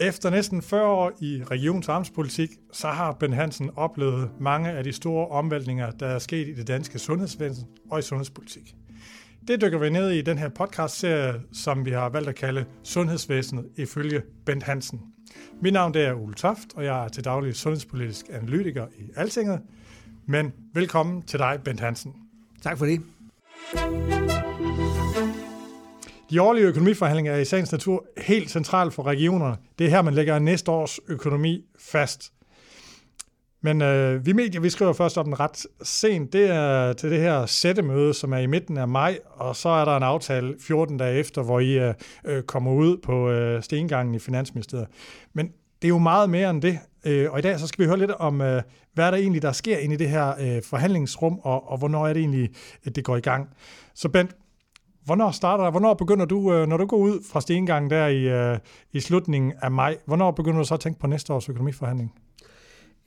Efter næsten 40 år i regions- og amtspolitik, så har Ben Hansen oplevet mange af de store omvæltninger, der er sket i det danske sundhedsvæsen og i sundhedspolitik. Det dykker vi ned i den her podcast-serie, som vi har valgt at kalde Sundhedsvæsenet ifølge Bent Hansen. Mit navn det er Ole Toft, og jeg er til daglig sundhedspolitisk analytiker i Altinget. Men velkommen til dig, Bent Hansen. Tak for det. De årlige økonomiforhandlinger er i sagens natur helt centralt for regionerne. Det er her, man lægger næste års økonomi fast. Men øh, vi medier, vi skriver først om den ret sent. Det er til det her sættemøde, som er i midten af maj, og så er der en aftale 14 dage efter, hvor I øh, øh, kommer ud på øh, stengangen i Finansministeriet. Men det er jo meget mere end det. Øh, og i dag så skal vi høre lidt om, øh, hvad er der egentlig, der sker inde i det her øh, forhandlingsrum, og, og hvornår er det egentlig, at det går i gang. Så Bent, Hvornår starter der? Hvornår begynder du, øh, når du går ud fra stengangen der i, øh, i slutningen af maj, hvornår begynder du så at tænke på næste års økonomiforhandling?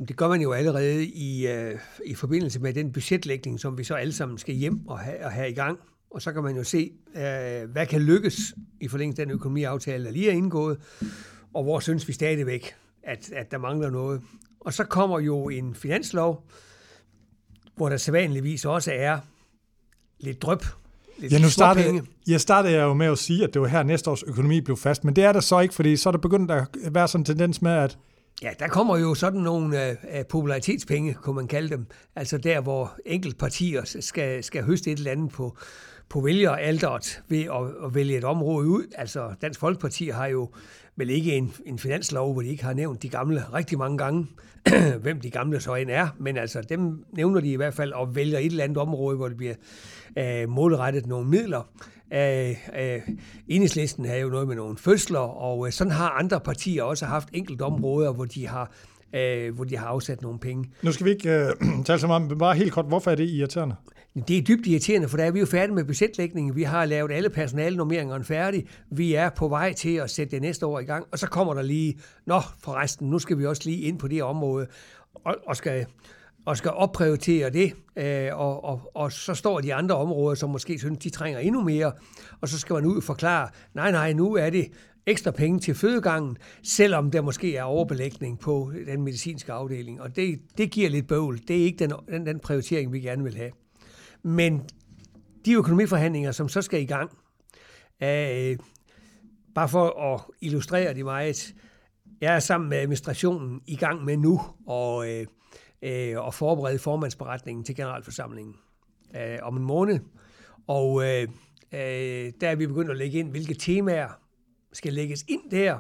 Det gør man jo allerede i, øh, i forbindelse med den budgetlægning, som vi så alle sammen skal hjem og have, og have i gang. Og så kan man jo se, øh, hvad kan lykkes i forlængelse af den økonomiaftale, der lige er indgået, og hvor synes vi stadigvæk, at, at der mangler noget. Og så kommer jo en finanslov, hvor der sædvanligvis også er lidt drøb ja, nu startede, jeg startede jeg jo med at sige, at det var her næste års økonomi blev fast, men det er der så ikke, fordi så er der begyndt at være sådan en tendens med, at Ja, der kommer jo sådan nogle uh, popularitetspenge, kunne man kalde dem. Altså der, hvor enkelt partier skal, skal høste et eller andet på, på vælgeralderet ved at, at vælge et område ud. Altså Dansk Folkeparti har jo vel ikke en, en finanslov, hvor de ikke har nævnt de gamle rigtig mange gange, hvem de gamle så end er, men altså dem nævner de i hvert fald og vælger et eller andet område, hvor det bliver øh, målrettet nogle midler. Øh, øh, enhedslisten har jo noget med nogle fødsler, og øh, sådan har andre partier også haft enkelte områder, hvor de har øh, hvor de har afsat nogle penge. Nu skal vi ikke øh, tale så meget, men bare helt kort, hvorfor er det irriterende? Det er dybt irriterende, for der er vi jo færdige med budgetlægningen. Vi har lavet alle personalnormeringerne færdige. Vi er på vej til at sætte det næste år i gang, og så kommer der lige, nå forresten, nu skal vi også lige ind på det område, og, og skal og skal opprioritere det, øh, og, og, og så står de andre områder, som måske synes, de trænger endnu mere, og så skal man ud og forklare, nej, nej, nu er det ekstra penge til fødegangen, selvom der måske er overbelægning på den medicinske afdeling, og det, det giver lidt bøvl. Det er ikke den, den, den prioritering, vi gerne vil have. Men de økonomiforhandlinger, som så skal i gang, øh, bare for at illustrere det meget, jeg er sammen med administrationen i gang med nu og, øh, øh, og forberede formandsberetningen til generalforsamlingen øh, om en måned. Og øh, øh, der er vi begyndt at lægge ind, hvilke temaer skal lægges ind der,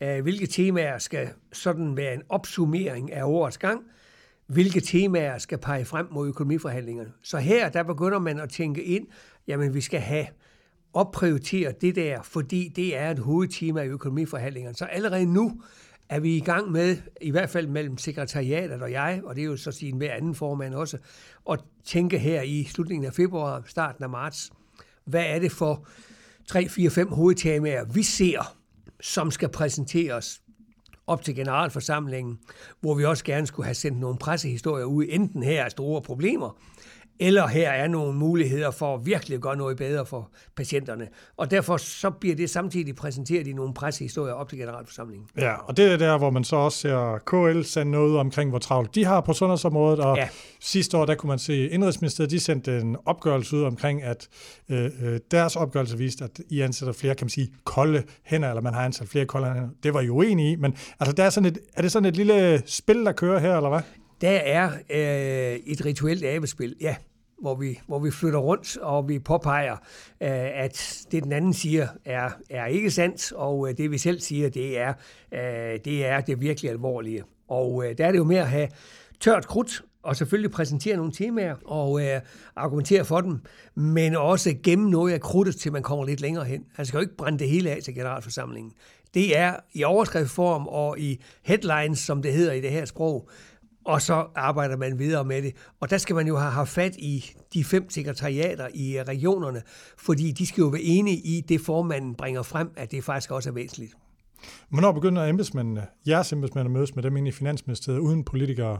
øh, hvilke temaer skal sådan være en opsummering af årets gang, hvilke temaer skal pege frem mod økonomiforhandlingerne. Så her, der begynder man at tænke ind, jamen vi skal have opprioriteret det der, fordi det er et hovedtema i økonomiforhandlingerne. Så allerede nu er vi i gang med, i hvert fald mellem sekretariatet og jeg, og det er jo så sin hver anden formand også, at tænke her i slutningen af februar, starten af marts, hvad er det for 3, 4, 5 hovedtemaer, vi ser, som skal præsenteres op til generalforsamlingen, hvor vi også gerne skulle have sendt nogle pressehistorier ud, enten her er store problemer, eller her er nogle muligheder for at virkelig gøre noget bedre for patienterne. Og derfor så bliver det samtidig præsenteret i nogle pressehistorier op til generalforsamlingen. Ja, og det er der, hvor man så også ser KL sende noget omkring, hvor travlt de har på sundhedsområdet, og ja. sidste år, der kunne man se, Indrigsministeriet, de sendte en opgørelse ud omkring, at øh, øh, deres opgørelse viste, at I ansætter flere, kan man sige, kolde hænder, eller man har ansat flere kolde hænder. Det var I uenige i, men altså, der er, sådan et, er det sådan et lille spil, der kører her, eller hvad? Der er øh, et rituelt abespil, ja, hvor vi, hvor vi flytter rundt, og vi påpeger, øh, at det, den anden siger, er, er ikke sandt, og øh, det, vi selv siger, det er, øh, det er det virkelig alvorlige. Og øh, der er det jo med at have tørt krudt, og selvfølgelig præsentere nogle temaer og øh, argumentere for dem, men også gemme noget af krudtet, til man kommer lidt længere hen. Altså, Han skal jo ikke brænde det hele af til generalforsamlingen. Det er i overskriftform og i headlines, som det hedder i det her sprog, og så arbejder man videre med det. Og der skal man jo have haft fat i de fem sekretariater i regionerne, fordi de skal jo være enige i det, formanden bringer frem, at det faktisk også er væsentligt. Hvornår begynder embedsmændene, jeres embedsmænd at mødes med dem inde i Finansministeriet uden politikere?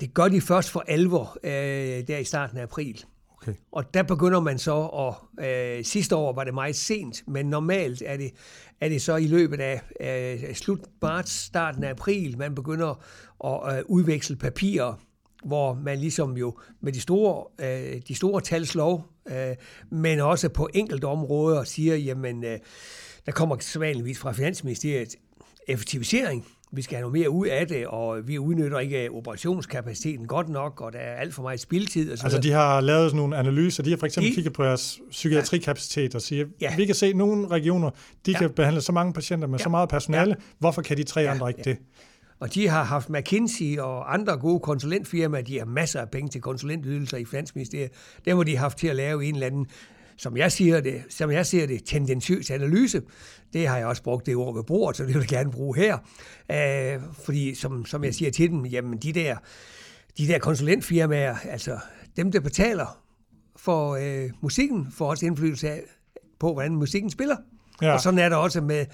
Det gør de først for alvor øh, der i starten af april. Okay. Og der begynder man så, og øh, sidste år var det meget sent, men normalt er det, er det så i løbet af øh, slut marts, starten af april, man begynder at øh, udveksle papirer, hvor man ligesom jo med de store, øh, de store talslov, øh, men også på enkelte områder siger, jamen, øh, der kommer sædvanligvis fra Finansministeriet effektivisering, vi skal have noget mere ud af det, og vi udnytter ikke operationskapaciteten godt nok, og der er alt for meget spildtid. Og så Altså, de har lavet sådan nogle analyser. De har for eksempel De- kigget på jeres psykiatrikapacitet og siger, Ja. vi kan se, at nogle regioner, de Ja. kan behandle så mange patienter med Ja. så meget personale. Ja. Hvorfor kan de tre Ja. andre ikke Ja. det? Og de har haft McKinsey og andre gode konsulentfirmaer. De har masser af penge til konsulentydelser i Finansministeriet. Dem har de haft til at lave en eller anden, som jeg siger det, som jeg ser det, tendensiøs analyse. Det har jeg også brugt det ord ved bordet, så det vil jeg gerne bruge her. Øh, fordi som, som jeg siger til dem, jamen de der, de der konsulentfirmaer, altså dem, der betaler for øh, musikken, får også indflydelse af, på, hvordan musikken spiller. Ja. Og sådan er der også med,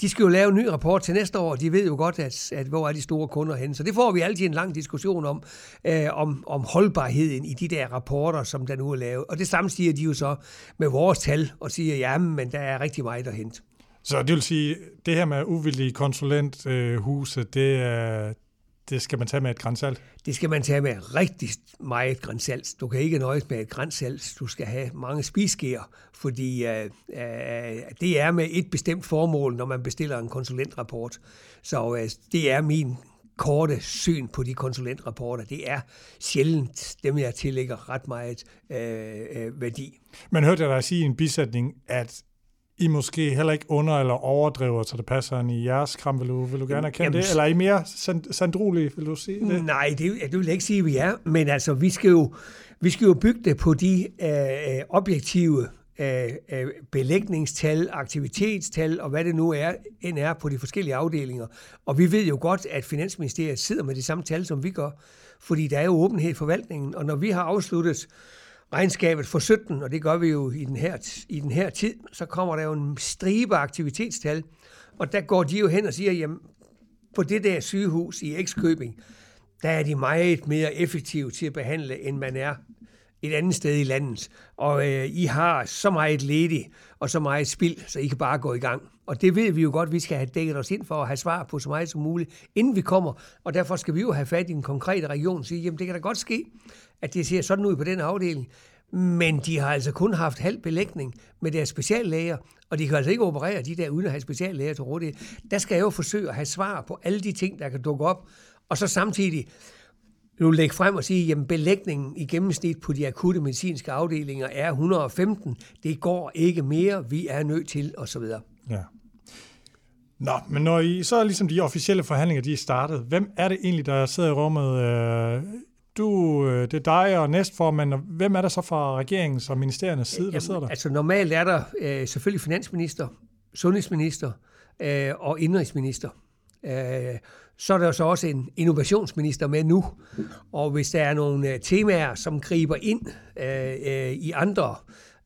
de skal jo lave en ny rapport til næste år, og de ved jo godt, at, at hvor er de store kunder henne. Så det får vi altid en lang diskussion om, øh, om, om holdbarheden i de der rapporter, som der nu er lavet. Og det samme siger de jo så med vores tal, og siger, ja, men der er rigtig meget at hente. Så det vil sige, det her med uvillige konsulenthuse, det, er, det skal man tage med et grænsalt. Det skal man tage med rigtig meget grænsalt. Du kan ikke nøjes med et grænsalt. Du skal have mange spiskeer, fordi øh, øh, det er med et bestemt formål, når man bestiller en konsulentrapport. Så øh, det er min korte syn på de konsulentrapporter. Det er sjældent dem, jeg tillægger ret meget øh, øh, værdi. Men hørte dig sige i en bisætning, at I måske heller ikke under- eller overdriver, så det passer ind i jeres kram. Vil du, vil du gerne erkende Jamen, det? Eller er I mere sand- sandrolige, vil du sige det? Nej, det, det vil jeg ikke sige, at vi er. Men altså, vi skal jo, vi skal jo bygge det på de øh, objektive øh, øh, belægningstal, aktivitetstal og hvad det nu er, end er på de forskellige afdelinger. Og vi ved jo godt, at Finansministeriet sidder med de samme tal, som vi gør, fordi der er jo åbenhed i forvaltningen. Og når vi har afsluttet regnskabet for 17, og det gør vi jo i den her, i den her tid, så kommer der jo en stribe aktivitetstal, og der går de jo hen og siger, jamen, på det der sygehus i Ekskøbing, der er de meget mere effektive til at behandle, end man er et andet sted i landet. Og øh, I har så meget ledig og så meget spild, så I kan bare gå i gang. Og det ved vi jo godt, vi skal have dækket os ind for at have svar på så meget som muligt, inden vi kommer. Og derfor skal vi jo have fat i en konkret region og sige, jamen det kan da godt ske, at det ser sådan ud på den afdeling. Men de har altså kun haft halv belægning med deres speciallæger, og de kan altså ikke operere de der uden at have speciallæger til rådighed. Der skal jeg jo forsøge at have svar på alle de ting, der kan dukke op, og så samtidig nu lægge frem og sige, at belægningen i gennemsnit på de akutte medicinske afdelinger er 115. Det går ikke mere, vi er nødt til, og så videre. Ja. Nå, men når I, så er ligesom de officielle forhandlinger, de er startet. Hvem er det egentlig, der sidder i rummet? Øh, Du, øh, det er dig og næstformand, og hvem er der så fra regeringens og ministeriernes side, der sidder der? Altså normalt er der øh, selvfølgelig finansminister, sundhedsminister øh, og indrigsminister. Øh, så er der jo så også en innovationsminister med nu, og hvis der er nogle øh, temaer, som griber ind øh, øh, i andre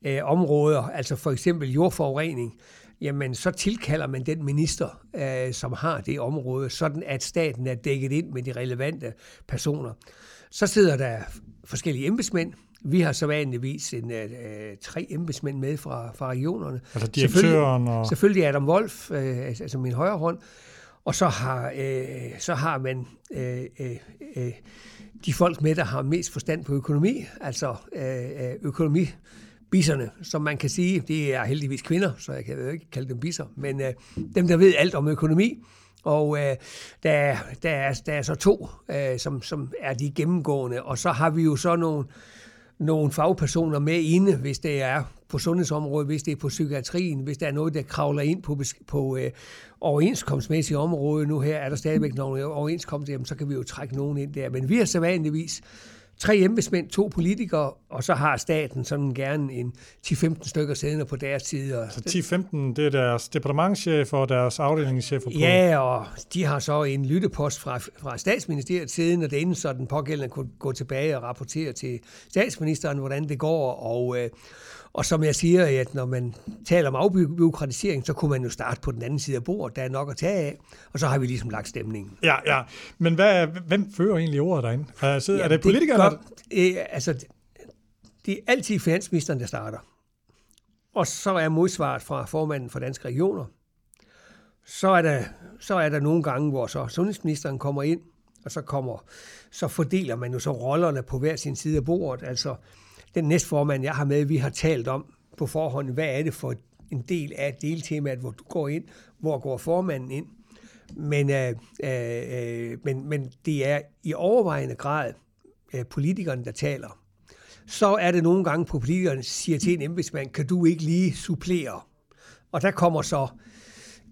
øh, områder, altså for eksempel jordforurening, jamen så tilkalder man den minister, øh, som har det område, sådan at staten er dækket ind med de relevante personer. Så sidder der forskellige embedsmænd. Vi har så vanligvis en, øh, tre embedsmænd med fra, fra regionerne. Altså direktøren selvfølgelig, og... Selvfølgelig Adam Wolf, øh, altså min højre hånd. Og så har, øh, så har man øh, øh, øh, de folk med, der har mest forstand på økonomi, altså øh, øh økonomibisserne, som man kan sige, det er heldigvis kvinder, så jeg kan jo ikke kalde dem bisser, men øh, dem, der ved alt om økonomi, og øh, der, er, der, er, der er så to, øh, som, som er de gennemgående, og så har vi jo så nogle, nogle fagpersoner med inde, hvis det er på sundhedsområdet, hvis det er på psykiatrien, hvis der er noget, der kravler ind på, på øh, overenskomstmæssige område. Nu her er der stadigvæk nogle overenskomster, jamen, så kan vi jo trække nogen ind der. Men vi har så vanligvis tre embedsmænd, to politikere, og så har staten sådan gerne en 10-15 stykker siddende på deres side. Og Så 10-15, det er deres departementchef og deres afdelingschef på Ja, og de har så en lyttepost fra, fra statsministeriet siden, og det inden så den pågældende kunne gå tilbage og rapportere til statsministeren, hvordan det går. Og, øh, og som jeg siger, at når man taler om afbyråkratisering, så kunne man jo starte på den anden side af bordet. Der er nok at tage af, og så har vi ligesom lagt stemningen. Ja, ja. Men hvad, hvem fører egentlig ordet derinde? Altså, er Jamen, det politikerne? Det gør, øh, altså, det er altid finansministeren, der starter. Og så er modsvaret fra formanden for Danske Regioner. Så er der, så er der nogle gange, hvor så sundhedsministeren kommer ind, og så kommer, så fordeler man jo så rollerne på hver sin side af bordet. Altså, den næstformand, jeg har med, vi har talt om på forhånd, hvad er det for en del af deltemaet, hvor du går ind, hvor går formanden ind. Men, øh, øh, øh men, men det er i overvejende grad øh, politikerne, der taler. Så er det nogle gange på politikerne, siger til en embedsmand, kan du ikke lige supplere? Og der kommer så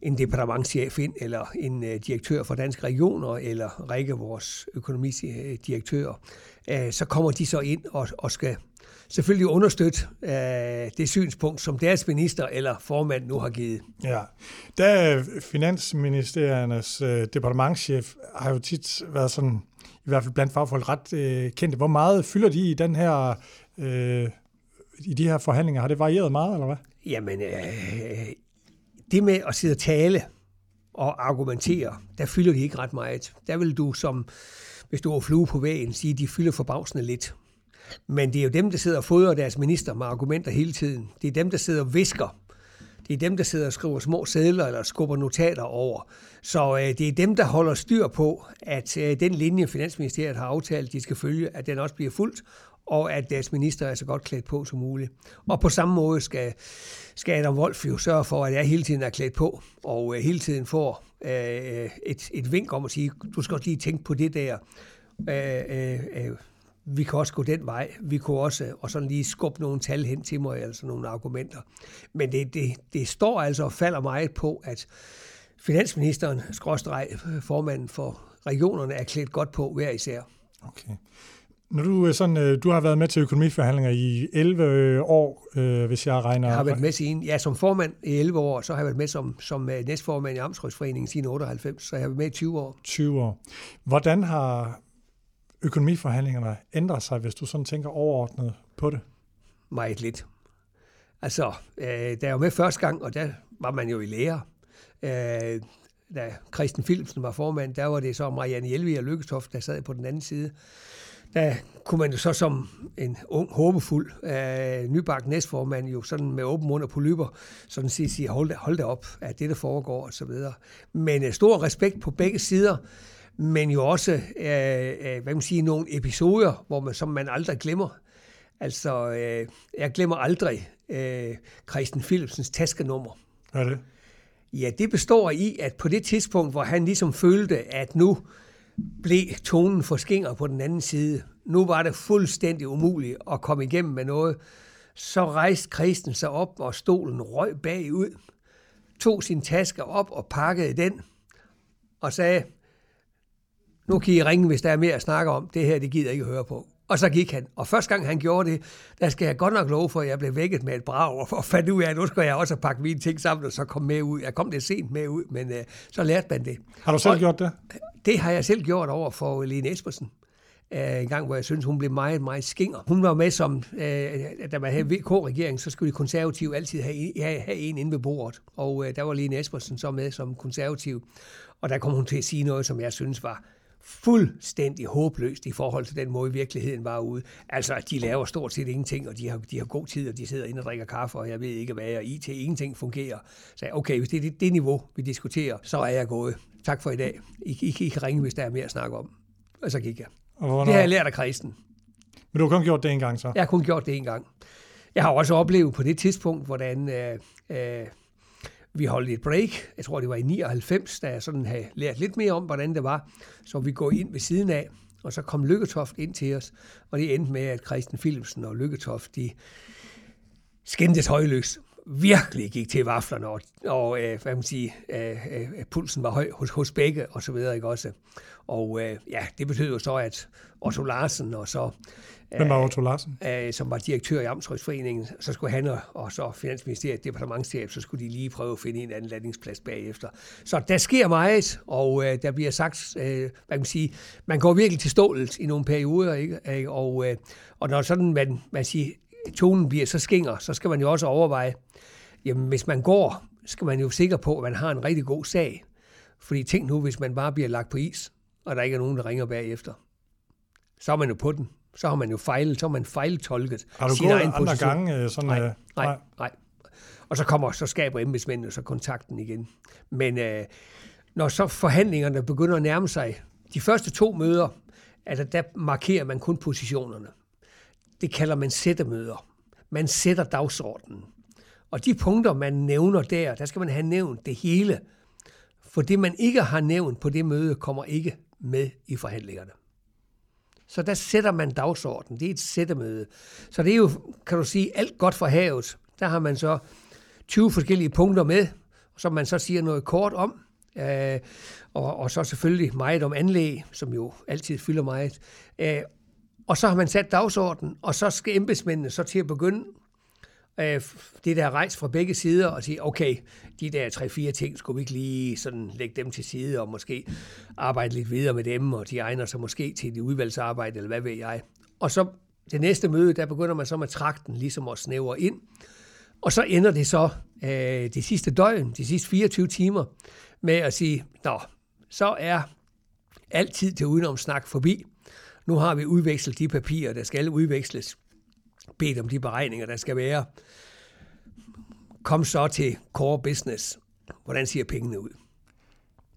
en departementchef ind, eller en øh, direktør for Danske Regioner, eller Rikke, vores økonomidirektør. Øh, så kommer de så ind og, og skal selvfølgelig understøtte øh, det synspunkt, som deres minister eller formand nu har givet. Ja, da Finansministeriernes øh, departementchef har jo tit været sådan, i hvert fald blandt fagfolk, ret øh, kendte. Hvor meget fylder de i den her, øh, i de her forhandlinger? Har det varieret meget, eller hvad? Jamen, øh, det med at sidde og tale og argumentere, der fylder de ikke ret meget. Der vil du som, hvis du er flue på vægen, sige, at de fylder forbavsende lidt. Men det er jo dem, der sidder og fodrer deres minister med argumenter hele tiden. Det er dem, der sidder og visker. Det er dem, der sidder og skriver små sædler eller skubber notater over. Så øh, det er dem, der holder styr på, at øh, den linje, Finansministeriet har aftalt, de skal følge, at den også bliver fuldt, og at deres minister er så godt klædt på som muligt. Og på samme måde skal, skal Adam Wolf jo sørge for, at jeg hele tiden er klædt på, og øh, hele tiden får øh, et, et vink om at sige, du skal også lige tænke på det der. Øh, øh, øh vi kan også gå den vej. Vi kunne også og sådan lige skubbe nogle tal hen til mig, altså nogle argumenter. Men det, det, det står altså og falder meget på, at finansministeren, skråstreg, formanden for regionerne, er klædt godt på hver især. Okay. Når du, sådan, øh, du har været med til økonomiforhandlinger i 11 øh, år, øh, hvis jeg regner... Jeg har været med siden, ja, som formand i 11 år, så har jeg været med som, som næstformand i Amtsrådsforeningen siden 98, så jeg har været med i 20 år. 20 år. Hvordan har økonomiforhandlingerne ændrer sig, hvis du sådan tænker overordnet på det? Meget lidt. Altså, øh, da jeg var med første gang, og der var man jo i lære, øh, da Christian Philipsen var formand, der var det så Marianne Hjelvi og Lykketoft, der sad på den anden side. Der kunne man jo så som en ung, håbefuld øh, nybagt næstformand jo sådan med åben mund og polyper sådan sige, sige hold, da, hold da op, at det der foregår og så videre. Men øh, stor respekt på begge sider men jo også øh, øh, hvad man sige, nogle episoder, hvor man, som man aldrig glemmer. Altså, øh, jeg glemmer aldrig øh, Christian Philipsens taskenummer. Hvad er det? Ja, det består i, at på det tidspunkt, hvor han ligesom følte, at nu blev tonen for skinger på den anden side, nu var det fuldstændig umuligt at komme igennem med noget, så rejste Christen sig op, og stolen røg bagud, tog sin taske op og pakkede den, og sagde, nu kan I ringe, hvis der er mere at snakke om. Det her, det gider jeg ikke høre på. Og så gik han. Og første gang han gjorde det, der skal jeg godt nok love for, at jeg blev vækket med et brag, og fandt ud af, at nu skal jeg også pakke mine ting sammen, og så komme med ud. Jeg kom lidt sent med ud, men uh, så lærte man det. Har du selv og, gjort det? Det har jeg selv gjort over for Lene Espersen. Uh, en gang, hvor jeg synes, hun blev meget, meget skinger. Hun var med som, uh, da man havde VK-regering, så skulle de konservative altid have, have, have en inde ved bordet. Og uh, der var Lene Espersen så med som konservativ. Og der kom hun til at sige noget, som jeg synes var fuldstændig håbløst i forhold til den måde, virkeligheden var ude. Altså, de laver stort set ingenting, og de har, de har god tid, og de sidder inde og drikker kaffe, og jeg ved ikke hvad, og IT, ingenting fungerer. Så okay, hvis det er det, det niveau, vi diskuterer, så er jeg gået. Tak for i dag. I, I, I kan ringe, hvis der er mere at snakke om. Og så gik jeg. Og det har jeg lært af kristen. Men du har kun gjort det en gang så? Jeg har kun gjort det en gang. Jeg har også oplevet på det tidspunkt, hvordan øh, øh, vi holdt et break, jeg tror det var i 99, da jeg sådan havde lært lidt mere om, hvordan det var. Så vi går ind ved siden af, og så kom Lykketoft ind til os, og det endte med, at Christian Philipsen og Lykketoft, de skændtes højløs virkelig gik til vaflerne, og, og øh, hvad man sige, øh, øh, pulsen var høj hos, hos begge, og så videre, ikke også? Og øh, ja, det betød jo så, at Otto Larsen og så... Hvem var Otto Larsen? Øh, som var direktør i Amtsrådsforeningen, så skulle han og, og så Finansministeriet, departementschef, så skulle de lige prøve at finde en anden landingsplads bagefter. Så der sker meget, og øh, der bliver sagt, øh, hvad kan man sige, man går virkelig til stålet i nogle perioder, ikke? Og, øh, og når sådan man, man siger, tonen bliver så skinger, så skal man jo også overveje, jamen hvis man går, skal man jo sikker på, at man har en rigtig god sag. Fordi tænk nu, hvis man bare bliver lagt på is, og der ikke er nogen, der ringer bagefter. Så er man jo på den. Så har man jo fejlet, så har man fejltolket Har du sin gået egen andre position. gange? øh, Sådan, Nej, øh, nej, nej. Og så kommer, så skaber embedsmændene så kontakten igen. Men øh, når så forhandlingerne begynder at nærme sig, de første to møder, altså der markerer man kun positionerne. Det kalder man sættemøder. Man sætter dagsordenen. Og de punkter, man nævner der, der skal man have nævnt det hele. For det, man ikke har nævnt på det møde, kommer ikke med i forhandlingerne. Så der sætter man dagsordenen. Det er et sættemøde. Så det er jo, kan du sige, alt godt for havet. Der har man så 20 forskellige punkter med, som man så siger noget kort om. Øh, og, og så selvfølgelig meget om anlæg, som jo altid fylder meget. Øh, og så har man sat dagsordenen, og så skal embedsmændene så til at begynde øh, det der er rejst fra begge sider og sige, okay, de der tre-fire ting, skulle vi ikke lige sådan lægge dem til side og måske arbejde lidt videre med dem, og de egner sig måske til det udvalgsarbejde, eller hvad ved jeg. Og så det næste møde, der begynder man så med trakten ligesom at snævre ind, og så ender det så øh, det sidste døgn, de sidste 24 timer, med at sige, nå, så er altid til udenomsnak forbi. Nu har vi udvekslet de papirer, der skal udveksles bedt om de beregninger, der skal være. Kom så til core business. Hvordan ser pengene ud?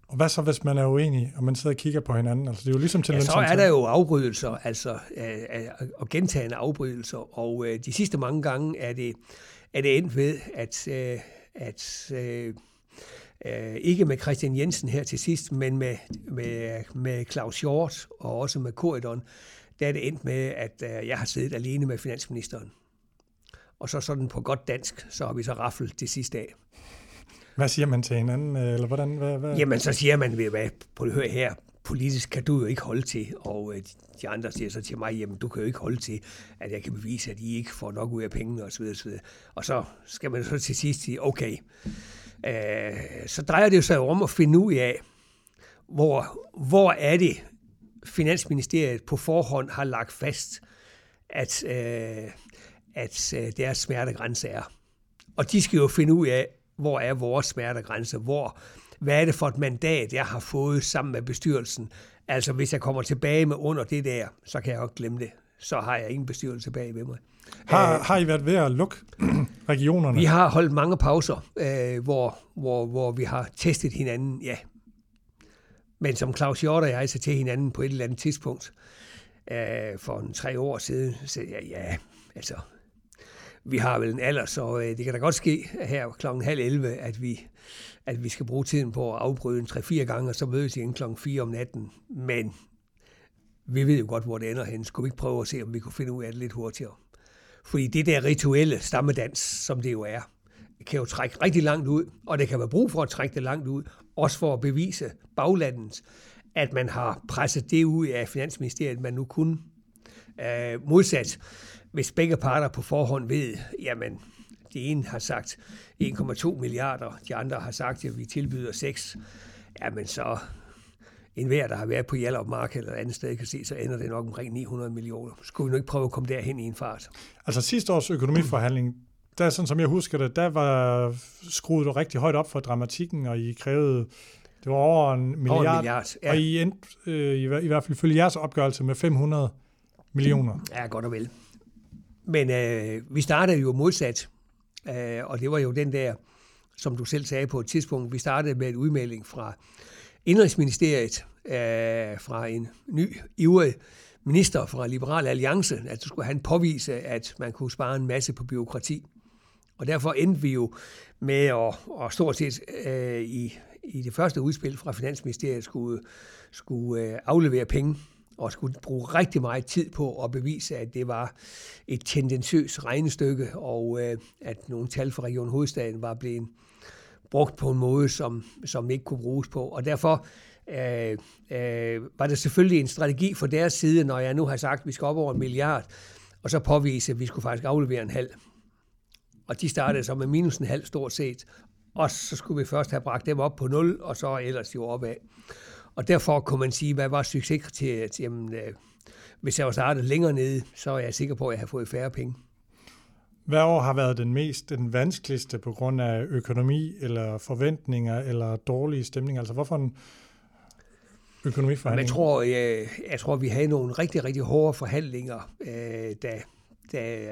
Og hvad så, hvis man er uenig, og man sidder og kigger på hinanden? Altså, det er jo ligesom til Ja, så er der jo afbrydelser, altså øh, øh, og gentagende afbrydelser, og øh, de sidste mange gange er det, er det endt ved, at, øh, at øh, øh, ikke med Christian Jensen her til sidst, men med, med, med Claus Hjort og også med Corridon, der er det endt med, at øh, jeg har siddet alene med finansministeren. Og så sådan på godt dansk, så har vi så raffelt det sidste af. Hvad siger man til hinanden? øh, Eller hvordan? Hvad, hvad? Jamen, så siger man, ved hvad, på det hør her, politisk kan du jo ikke holde til, og øh, de- de andre siger så til mig, jamen du kan jo ikke holde til, at jeg kan bevise, at I ikke får nok ud af pengene osv. osv. Og så skal man så til sidst sige, okay, øh, så drejer det sig jo om at finde ud af, hvor, hvor er det, Finansministeriet på forhånd har lagt fast, at, øh, at øh, deres smertegrænse er. Og de skal jo finde ud af, hvor er vores smertegrænse, hvor, hvad er det for et mandat, jeg har fået sammen med bestyrelsen. Altså, hvis jeg kommer tilbage med under det der, så kan jeg jo glemme det. Så har jeg ingen bestyrelse bag ved mig. Har, har I været ved at lukke regionerne? Vi har holdt mange pauser, øh, hvor, hvor, hvor vi har testet hinanden, ja. Men som Claus Hjort og jeg så til hinanden på et eller andet tidspunkt øh, for en tre år siden, så ja, ja, altså, vi har vel en alder, så øh, det kan da godt ske her klokken halv 11, at vi, at vi skal bruge tiden på at afbryde en 3-4 gange, og så mødes igen klokken 4 om natten. Men vi ved jo godt, hvor det ender hen. Skulle vi ikke prøve at se, om vi kunne finde ud af det lidt hurtigere? Fordi det der rituelle stammedans, som det jo er, kan jo trække rigtig langt ud, og det kan være brug for at trække det langt ud, også for at bevise baglandet, at man har presset det ud af Finansministeriet, man nu kunne. Øh, modsat, hvis begge parter på forhånd ved, jamen, det ene har sagt 1,2 milliarder, de andre har sagt, at vi tilbyder 6, jamen så en hver, der har været på Hjallerup Mark eller et andet sted, kan se, så ender det nok omkring 900 millioner. Skulle vi nu ikke prøve at komme derhen i en fart? Altså sidste års økonomiforhandling, der, sådan som jeg husker det, der var skruet du rigtig højt op for dramatikken, og I krævede, det var over en milliard, Over en milliard, ja. og I endte øh, i, i hvert fald følge jeres opgørelse med 500 millioner. Ja, godt og vel. Men øh, vi startede jo modsat, øh, og det var jo den der, som du selv sagde på et tidspunkt, vi startede med en udmelding fra Indrigsministeriet, øh, fra en ny, ivrig minister fra Liberal Alliance, at du skulle han påvise, at man kunne spare en masse på byråkrati. Og derfor endte vi jo med at, at stort set øh, i, i det første udspil fra Finansministeriet skulle, skulle øh, aflevere penge og skulle bruge rigtig meget tid på at bevise, at det var et tendensiøst regnestykke, og øh, at nogle tal fra Region Hovedstaden var blevet brugt på en måde, som, som ikke kunne bruges på. Og derfor øh, øh, var det selvfølgelig en strategi fra deres side, når jeg nu har sagt, at vi skal op over en milliard, og så påvise, at vi skulle faktisk aflevere en halv. Og de startede så med minus en halv stort set, og så skulle vi først have bragt dem op på 0, og så ellers jo opad. Og derfor kunne man sige, hvad var succeskriteriet? Jamen, øh, hvis jeg var startet længere nede, så er jeg sikker på, at jeg har fået færre penge. Hvad år har været den mest, den vanskeligste på grund af økonomi, eller forventninger, eller dårlige stemning? Altså hvorfor en, Men økonomiforhandlinger? jeg tror, jeg, jeg tror, vi havde nogle rigtig, rigtig hårde forhandlinger, øh, da, da,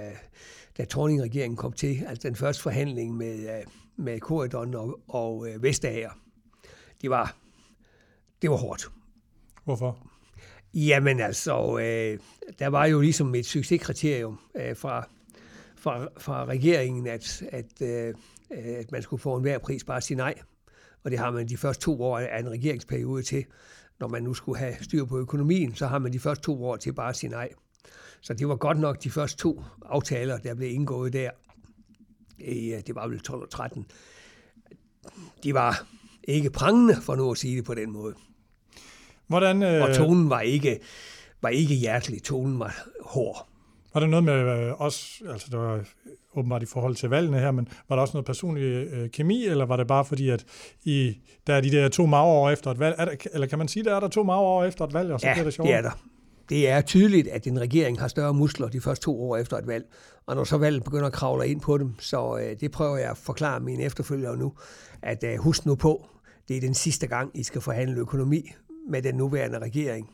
da Torning-regeringen kom til. Altså den første forhandling med, øh, med Corridon og, og øh, Vestager. Det var, det var hårdt. Hvorfor? Jamen altså, øh, der var jo ligesom et succeskriterium øh, fra, fra, fra regeringen, at, at, øh, at man skulle få enhver pris bare sige nej. Og det har man de første to år af en regeringsperiode til. Når man nu skulle have styr på økonomien, så har man de første to år til bare at sige nej. Så det var godt nok de første to aftaler, der blev indgået der. I, øh, det var vel 12 og 13. De var ikke prangende, for nu at sige det på den måde. Hvordan, øh, Og tonen var ikke, var ikke hjertelig, tonen var hård. Var det noget med øh, os, altså det var åbenbart i forhold til valgene her, men var der også noget personlig øh, kemi, eller var det bare fordi, at I, der er de der to magre år efter et valg, er der, eller kan man sige, der er der to magre år efter et valg, og så Ja, bliver det det sjovere? er der. Det er tydeligt, at en regering har større muskler de første to år efter et valg. Og når så valget begynder at kravle ind på dem, så øh, det prøver jeg at forklare mine efterfølgere nu, at øh, husk nu på, det er den sidste gang, I skal forhandle økonomi med den nuværende regering.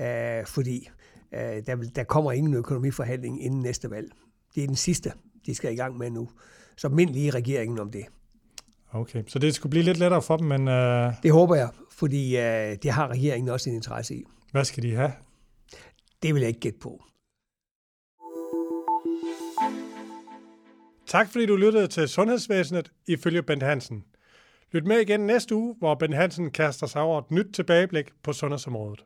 Øh, fordi der, vil- der kommer ingen økonomiforhandling inden næste valg. Det er den sidste, de skal i gang med nu. Så mind lige regeringen om det. Okay, så det skulle blive lidt lettere for dem, men øh, Det håber jeg, fordi øh, det har regeringen også en interesse i. hvad skal de have? Det vil jeg ikke gætte på. Tak fordi du lyttede til Sundhedsvæsenet ifølge Bent Hansen. Lyt med igen næste uge, hvor Bent Hansen kaster sig over et nyt tilbageblik på sundhedsområdet.